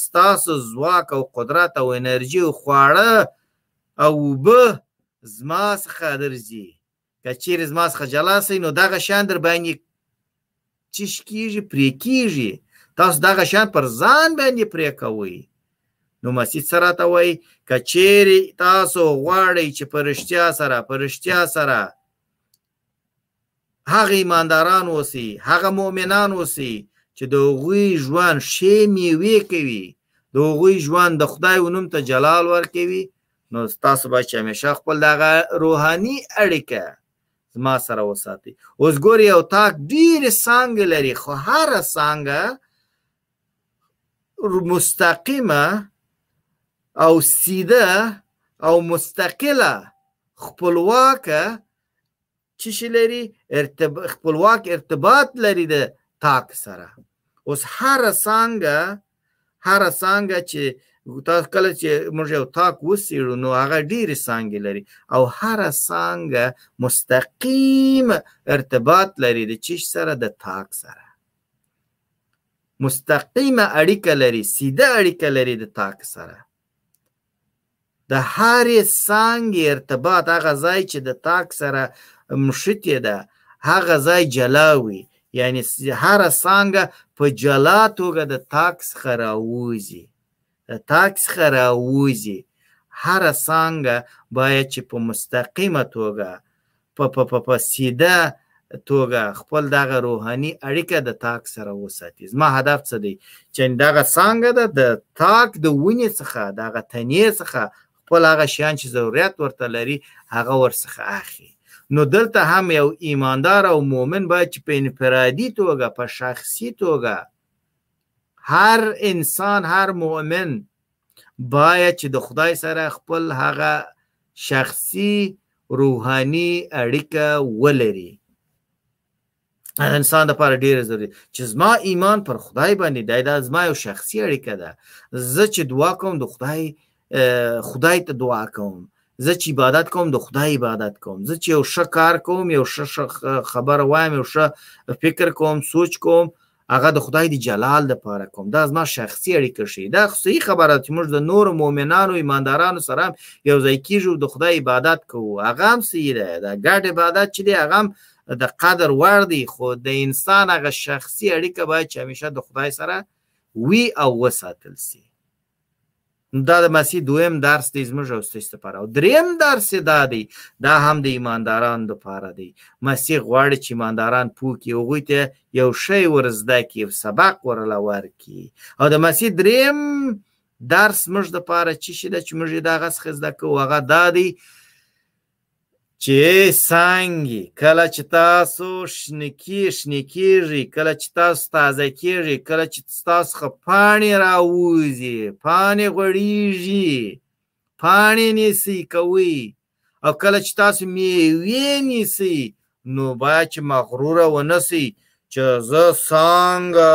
ستاسو ځواک او قدرت او انرژي او خواړه او اوبه زما څخه درځي که چیرې زما څخه جلا سئ نو دغه شان در باندې چش کیږي پرې کیږي تاسو دغه شان پر ځان باندې پرې کوئ نو مسیح سره ته وای کچېری تاسو غواړئ چې پرشتیا سره پرشتیا سره هغه ایمانداران اوسي هغه مؤمنان اوسي چې د هغوی ژوند ښې میوې کوي د هغوی ژوند د خدای ونوم ته جلال ورکوي نو تاسو باید چې همیشه خپل دغه روحاني اړیکه زما سره وساتي اوس ګوري او تاک ډېرې څانګې لري خو هره څانګه مستقیمه او سیده او مستقله خپلواکه چې شي لري ارتب... خپلواک ارتباط لري د تاک سره اوس هر څنګه هر څنګه چې تاسو کله چې موږ یو تاک وسیړو نو هغه ډېری څنګه لري او هر څنګه مستقیم ارتباط لري د چیش سره د تاک سره مستقیمه اړیکه لري سیده اړیکه لري د تاک سره د هرې څانګې ارتباط هغه ځای چې د تاک سره مښتې ده هغه ځای جلا وي یعنی هره څانګه په جلا توګه د تاک څخه راووځي د تاک څخه راووځي هره څانګه باید چې په مستقیمه توګه په په په په سیده توګه خپل دغه روحاني اړیکه د تاک سره وساتي زما هدف څه دی چې دغه څنګه ده د تاک د ونې څخه دغه تنې څخه خپل هغه شیان چې ضرورت ورته لري هغه ورڅخه اخلي نو دلته هم یو ایماندار او مؤمن باید چې په انفرادي توګه په شخصي توګه هر انسان هر مؤمن باید چې د خدای سره خپل هغه شخصي روحاني اړیکه ولري انسان د پاره ډیر ضروري چې زما ایمان پر خدای باندې دی دا زما یو شخصي اړیکه ده زه چې دعا کوم د خدای خدای ته دعا کوم زه چې عبادت کوم د خدای عبادت کوم زه چې یو ښه کار کوم یو ښه خبر وایم یو ښه فکر کوم سوچ کوم هغه د خدای د جلال د پاره کوم دا زما شخصي اړیکه شي دا صحیح خبره چې موږ د نور مؤمنانو ایماندارانو سره یو ځای کیږو د خدای عبادت کوو هغه هم صحیح ده دا ګډ عبادت چې دی هغه د قدر وړ دی خو د انسان هغه شخصي اړیکه باید چې همیشه د خدای سره وی او وساتل سي دا د مسیح دویم درس دی زموږ او ستاسو لپاره او دریم درس دا دی دا هم د ایماندارانو لپاره دی مسیح غواړي چې ایمانداران پوه کړي هغوی ته یو شی ور زده کړي یو سبق ورله ورکړي او د مسیح دریم درس موږ لپاره چې شي ده چې موږ یې دغه څخه زده کوو هغه دا دی چې سانګي کله چې تاسو شنکی شنکیږي کله چې تاسو تازه کیږي کله چې تاسو خپانی راوځي پانی غړیږي پانی نیسی کوي او کله چې تاسو میوې نیسی نو باید چې مغرور ونسی چې زه سانګه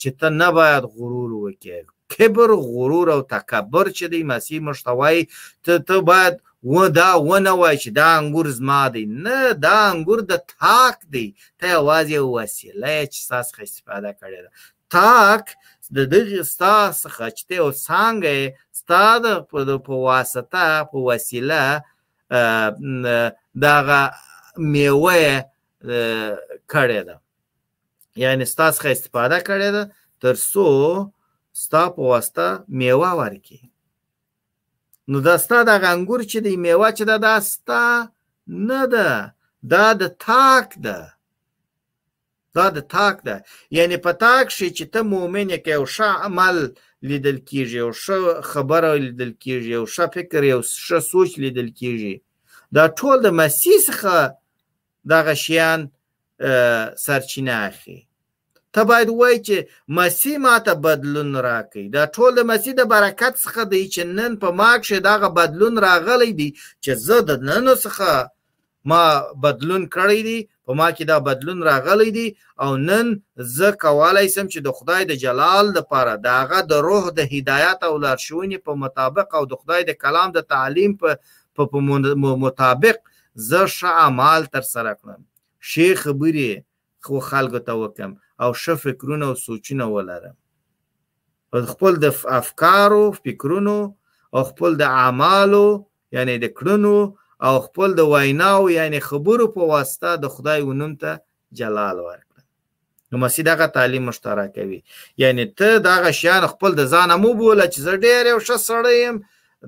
چې ته نه باید غرور وکې کبر غرور او تکبر چې دی مسیح موږ ته وایي ته ته باید و دا ونه وای چې دا انګور زما دی نه دا انګور د تاک دی ته یوازې یو وسیله یې چې ستا څخه استفاده کړې ده تاک د دغې ستا څخه چې ته یو څانګه یې ستا د په واسطه په وسیله دغه میوه یې کړې ده یعنی ستا څخه استفاده کړې ده تر څو ستا په واسطه میوه ورکړي نو دا ستا د انګور چې د میوه چې ده دا ستا نه ده دا د تاک ده دا د تاک ده یعنی په تاک شي چې ته مؤمن کې او ښه عمل لیدل کیږي او ښه خبره لیدل کیږي او ښه فکر او ښه سوچ لیدل کیږي دا ټول د مسیح څخه دغه شیان سرچینه اخی ته باید وای چې مسی ماته بدلون راکړي دا ټول د مسی د برکت څخه دی چې نن په ما کښې دغه بدلون راغلی دی چې زه د نن څخه ما بدلون کړی دی په ما کې دا بدلون راغلی دی او نن زه کولای سم چې د خدای د جلال لپاره د هغه د روح د هدایت او لارښوونې په مطابق او د خدای د کلام د تعلیم په په مطابق زه ښه اعمال تر سره کړم ښې خبرې خو خلکو ته وکم او ښه فکرونه او سوچونه ولرم په خپل د افکارو فکرونو او خپل د اعمالو یعنی د کړنو او خپل د ویناو یعنی خبرو په واسطه د خدای ونوم ته جلال ورکړه نو مسیح دغه تعلیم مشترکوي یعنی ته دغه شیان خپل د ځانه مو بوله چې زه ډېر یو ښه سړی یم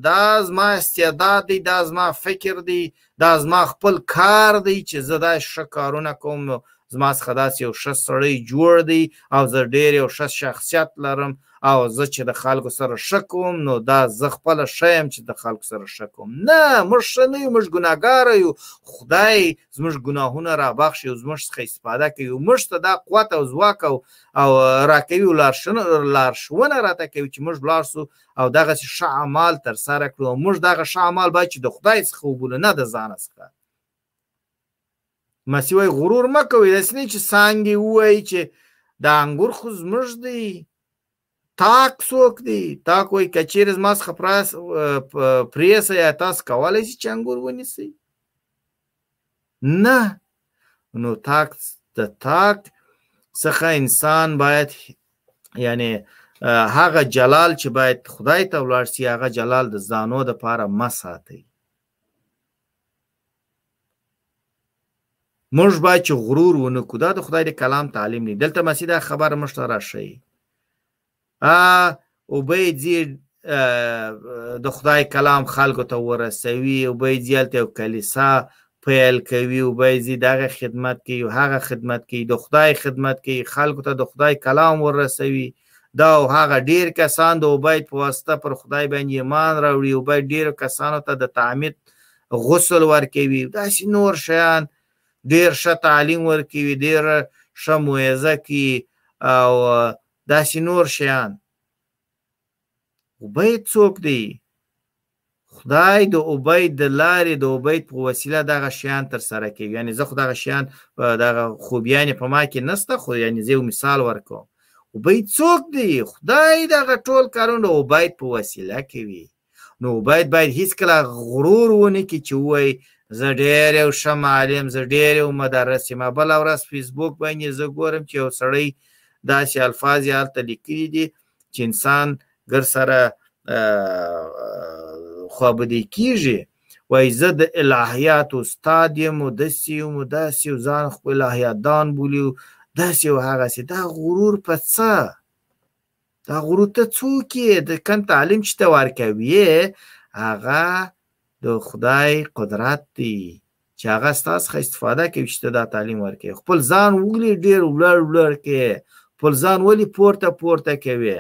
دا زما استعداد دی دا زما فکر دی دا زما خپل کار دی چې زه دا ښه کارونه کوم نو زما څخه داسې یو ښه سړی جوړ دی او زه ډېر یو ښه شخصیت لرم او زه چې د خلکو سره ښه کوم نو دا زه خپله ښه یم چې د خلکو سره ښه کوم نه موږ ښه نه یو موږ ګناهګاره یو خدای زموږ ګناهونه رابخشي او زموږ څخه استفاده کوي او موږ ته دا قوت او ځواک او او راکوي لارښوونه راته کوي چې موږ لاړ سو او دغه ښه اعمال تر سره کړو او موږ دغه ښه اعمال باید چې د خدای څخه وبولو نه د ځان څخه مسیح وایي غرور مه کوئ داسې نه چې څانګې ووایي چې دا انګور خو زموږ دی تاک څوک دی تا کوی کچیر زما څخه پراس پریس یا تاسو کولای شئ چې انګور ونیسئ نه نو تاک د تاک څخه انسان باید یعنی هغه جلال چې باید خدای ته ولاړ شي هغه جلال د ځانو د پاره مساتي موږ باید چې غرور ونه کو دا د خدای د کلام تعلیم دی دلته مسی دا خبر موږ ته راشي ا او به دې د خدای کلام خلکو ته ورسوي او به دې تل کلیسا پیل کوي او به دې دغه خدمت کوي او هغه خدمت کوي د خدای خدمت کوي خلکو ته د خدای کلام ورسوي دا او هغه ډیر کسان د عبید په واسطه پر خدای باندې ایمان راوړي او به ډیر کسانو ته د تعمید غسل ورکوي داسې نور شیان ډیر ښه تعلیم ورکوي ډیر ښه موعظه کوي او داسې نور شیان عبید څوک دی خدای د عبید د لارې د عبید په وسیله دغه شیان تر سره کوي یعنی زه خو دغه شیان دغه خوبیانې په ما کې نسته خو یعنی زه یو مثال ورکوم عبید څوک دی خدای دغه ټول کارونه عبید په وسیله کوي نو باید باید هیڅ کله غرور ونه کی چې وای زه ډیر یو ښه معلم زه ډیر یو مدرس یم بل ورځ فیسبوک باندې زه ګورم چې یو سړی داسې الفاظ یې هلته لیکلي دي چې انسان ګر سره خوابدی کیږي وای زه د الهیات استاد یم او داسې یم او داسې یو ځان خو الهیات دان بولي داسې یو هغسې دا غرور په څه دا غرو ته څوک یې د کم تعلیم چې ته ورکوي هغه د خدای قدرت دی چې هغه ستاسو څخه استفاده کوي چې ته دا تعلیم ورکوي خپل ځان وګړي ډیر ولړ ولړ کې خپل ځان ولې پورته پورته کوي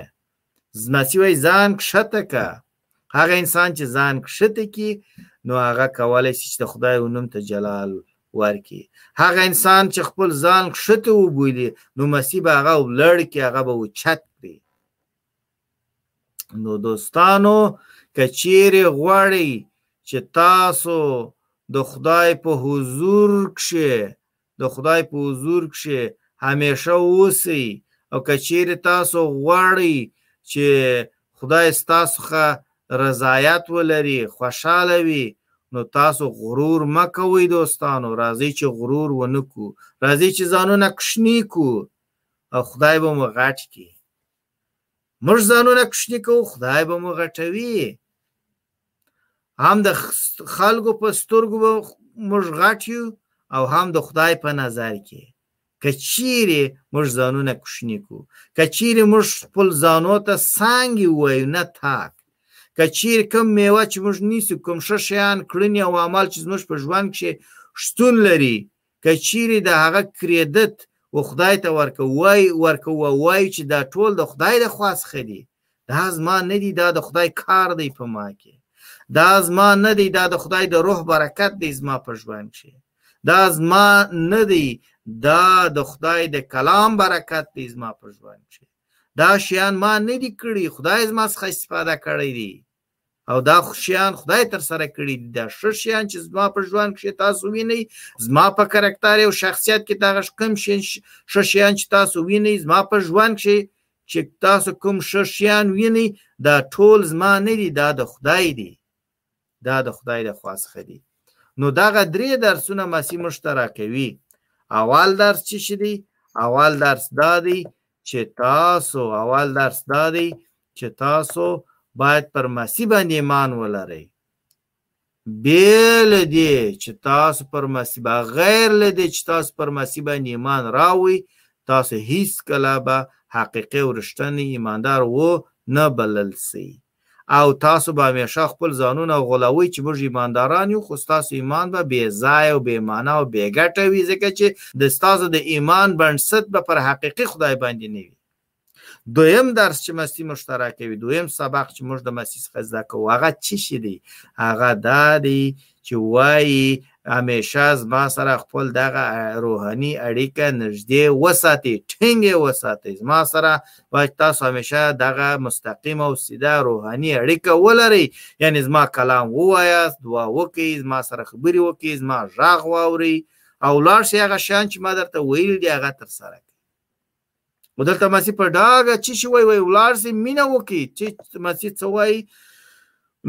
نسی وای ځان کښته که هغه انسان چې ځان کښته کی نو هغه کولای شي چې د خدای او نوم ته جلال ورکي هغه انسان چې خپل ځان کښته وبولي نو مسیح به هغه ولړ کې هغه به اوچت کړي نو دوستانو که چیرې غواړئ چې تاسو د خدای په حضور کښې د خدای په حضور کښې همېشه اوسئ او که چېرې تاسو غواړئ چې خدای ستاسوخه رضایت ولري، خوشحاله وي، نو تاسو غرور مه کوئ دوستانو، راځئ چې غرور ونه کړو، راځئ چې ځانونه کوشني کړو او خدای به مو غټ کړي. موږ ځانونه کوشني کوو، خدای به مو غټوي. هم د خلکو په سترګو موږ غټ یو او هم د خدای په نظر کې که چیرې موږ ځانونه کوچني کو که چیرې موږ خپل ځانو ته څنګه وایو نه تاک که چیرې کوم میوه چې موږ نیسو کوم ښه شیان کړنې او عمل چې زموږ په ژوند کې شتون لري که چیرې د هغه کریدت و خدای ته ورکوای ورکوه وای چې دا ټول د خدای د خوا څخه دي دا زما نه دي دا د خدای کار دی په ما کې دا زما نه دی دا د خدای د روح برکت دی زما په ژوند کې دا زما نه دی دا د خدای د کلام برکت دی زما په ژوند کې دا شیان ما نه دي کړی خدای زما څخه استفاده کړی دی او دا شیان خدای تر سره کړي دي دا ښه شیان چې زما په ژوند کې تاسو وینئ زما په کرکټر او شخصیت کې دا کم شین ښه شیان چې تاسو وینئ زما په ژوند کې چې تاسو کوم ښه شیان وینئ دا ټول زما نه دي دا د خدای دي دا د خدای له خوا څخه دي نو دغه درې درسونه مسی موږ ته راکوي اول درس چې شي دی اول درس دا دی چې تاسو اول درس دا دی چې تاسو باید پر مسیح باندې ایمان ولرئ بیل دی چې تاسو پر مسیح بغیر له دې چې تاسو پر مسیح باندې ایمان راوي تاسو هیڅ کله به حقیقي او رښتینی ایماندار و نه بلل سي او تاسو به همیشه خپل ځانونه غولوي چې موږ ایمانداران یو خو ستاسو ایمان به بې ځای او بې معنا او بې ګټه وي ځکه چې د ستاسو د ایمان بنسټ به پر حقیقي خدای باندې نه وي دویم درس چې مستی موږ ته راکوي دویم سبق چې موږ د مستی څخه زده کوو هغه څه شي دی هغه دا دی چې وایي همیشه زما سره خپل دغه روحاني اړیکه نږدې وساتي ټینګې وساتي زما سره باید تاسو همیشه دغه مستقیم او سیده روحاني اړیکه ولرئ یعنی زما کلام ووایاست دعا وکړئ زما سره خبرې وکړئ زما غږ واورئ او لاړ شئ هغه شیان چې ما درته ویلي دي هغه ترسره ودلته مسی په ډاګه چې شي وای وای ولار سي مینه وکي چې مسی څه وای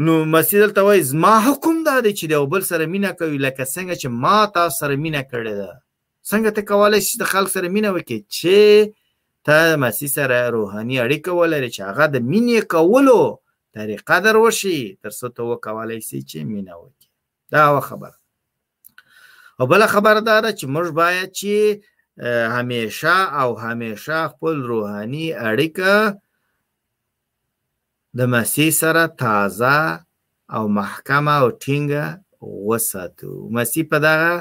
نو مسی دلته وای زما حکم دا دی چې د بل سره مینه کوي لکه څنګه چې ما تاسو سره مینه کړې ده څنګه ته کولای شې د خلک سره مینه وکې چې ته مسی سره روحاني اړیکه ولرې چې هغه د مینې کولو طریقه در وشي تر څو ته وکولای شي چې مینه وکې دا خبره او بل خبر دا ده چې موږ باید چې همیشه او همیشه خپل روحاني اړیکه د مسیح سره تازه او محکمه او ټینګه وساتو مسیح په دغه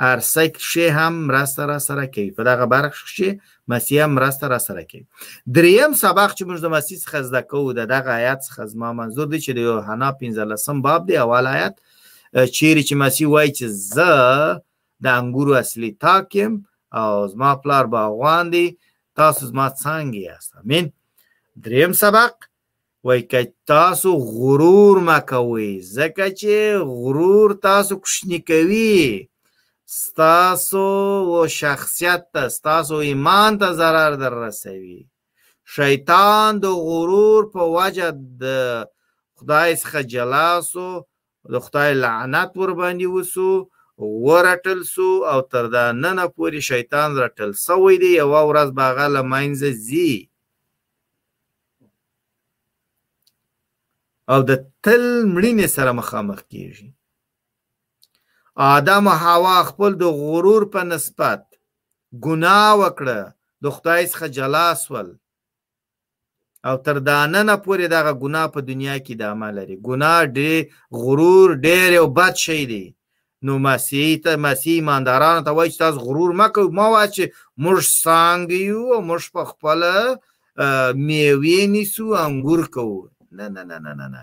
ارسه کښې هم مرسته را سره کوي په دغه برخ کښې مسیح هم مرسته را سره کوي دریم سبق چې موږ د مسیح څخه زده کوو د دغه آیات څخه زما منظور دی چې د یوحنا 15 باب دی اول آیات چیرې چې مسیح وایي چې زه د انګورو اصلي تاک یم او زما پلار باغوان دی تاسو زما څنګه یاست امین دریم سبق وای که تاسو غرور مکوي ځکه چې غرور تاسو کوشنی کوي ستاسو و شخصیت ته ستاسو ایمان ته ضرر در رسوي شیطان د غرور په وجه د خدای څخه جلا سو د خدای لعنت ور باندې وسو ورټل سو او تر دا ننه پورې شیطان رټل سوی دی یوه ورځ به هغه له منځه ځي او د تل مړینې سره مخامخ کیږي آدم او حوا خپل د غرور په نسبت ګناه وکړه د خدای څخه جلا سول او تر دا نن پورې دغه ګناه په دنیا کې ادامه لري ګناه ډېر غرور ډېر او بد شی دی نو مسیح ته مسیح ایماندارانو ته وایي چې تاسو غرور مه کوئ مه وایه چې موږ څانګې یو او موږ په خپله میوې نیسو انګور کوو نه نه نه نه نه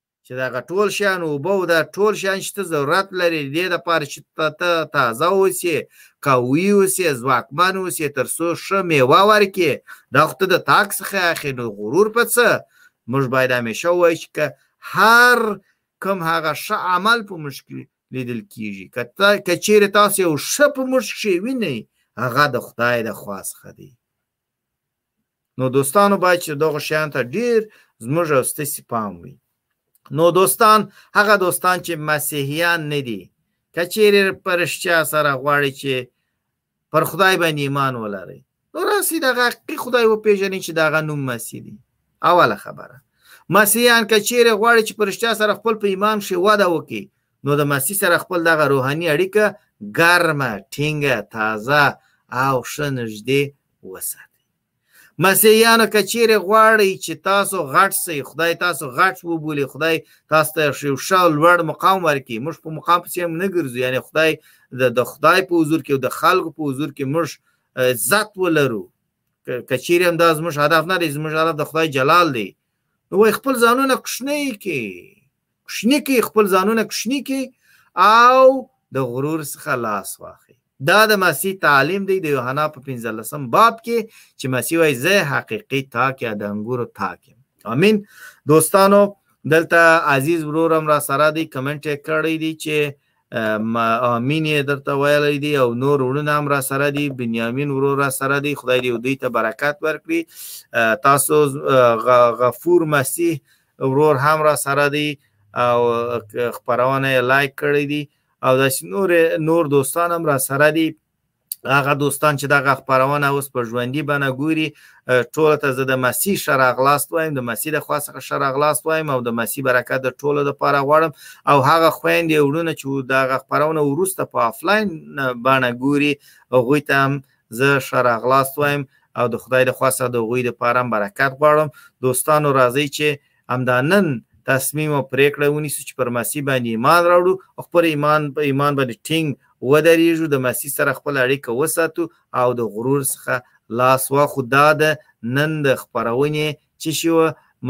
چې دغه ټول شیان اوبه او دا ټول شیان چې ته ضرورت لرې دې دپاره چې ته تازه اوسې قوي اوسې ځواکمن اوسې تر څو ښه میوه ورکړې دا خو ته د تاک څخه اخلې نو غرور په څه موږ باید همیشه ووایو چې که هر کوم هغه ښه عمل په موږ کې لیدل کیږي که چیرې تاسو یو ښه په موږ کښې وینئ هغه د خدای د خوا څخه دی نو دوستانو باید چې دغه شیان ته ډیر زموږ او ستاسو پام وي نو دوستان هغه دوستان چې مسیحیان نه دي که چیرې په رښتیا سره غواړي چې پر خدای باندې ایمان ولري نو راسي دغه حقیقي خدای وپېژني چې دغه نوم مسیح دی اوله خبره مسیحیان که چیرې غواړي چې په رښتیا سره خپل په ایمان کښې وده وکړي نو د مسیح سره خپل دغه روحاني اړیکه ګرمه ټینګه تازه او ښه نږدې وساتئ مسیحیانو که چیرې غواړئ چې تاسو غټ سئ خدای تاسو غټ وبولي خدای تاسو ته یو ښه لوړ مقام ورکړي موږ په مقام پسې هم نه ګرځو یعنې خدای د خدای په حضور کې او د خلکو په حضور کې موږ عزت ولرو که چیرې هم دا زموږ هدف نه دی زموږ هدف د خدای جلال دی نو وایي خپل ځانونه کوچنی کې کوشنی کی خپل ځانونه کوشنی کی او د غرور څخه لاس واخی دا د مسیح تعلیم دی د یوحنا په 15 باب کې چې مسیح وایي زه حقیقي تاک یا د انګورو تاک یم امین دوستانو دلته عزیز ورورم را سره دی کمنټ یې کړی دی چې امین یې درته ویلی دی او نور وړونه هم را سره دی بنیامین ورور را سره دی خدای دې دوی ته برکت ورکړي تاسو غفور مسیح ورور هم را سره دی او خبرونه لایک کړی دی او د نور نور دوستان هم را سره دي هغه دوستان چې دغه خبرونه اوس په ژوندۍ بنه ګوري ټول ته زه د مسیح شراغلاست وایم د مسیح د خوا څخه شراغلاست وایم او د مسیح برکت د ټولو لپاره غواړم او هغه خويندې وړونه چې دغه خبرونه ورسته په افلاین بنه ګوري هغه ته هم زه ښه راغلاست وایم او د خدای له خوا څخه د هغوی لپاره برکت غواړم دوستانو راځئ چې همدا نن تصمیم او پریکړه ونیسو چې پر مسیح باندې ایمان راوړو او خپل ایمان په ایمان باندې ټینګ ودرېږو د مسیح سره خپل اړیکه وساتو او د غرور څخه لاس واخو دا د نن د خپرونې چې شو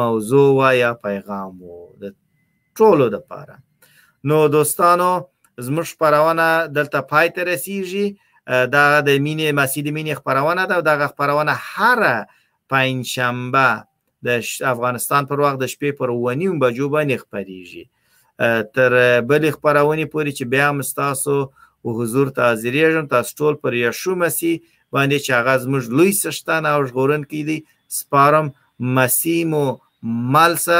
موضوع وا یا پیغام وو د ټولو د پاره نو دوستانو زموږ خبرونه دلته پای ته رسیږي دا د مینې مسیح د مینې خبرونه ده دا خبرونه هر پنځ شنبه د افغانستان پر وخت د شپې پر ونیم بجو باندې خبريږي تر بل خبرونه پوری چې بیا مستاسو او حضور ته حاضرېږم تاسو ټول پر یشو مسیح باندې چې هغه زموږ لوی سشتان او ژغورن کیدی سپارم مسیح مو مالسه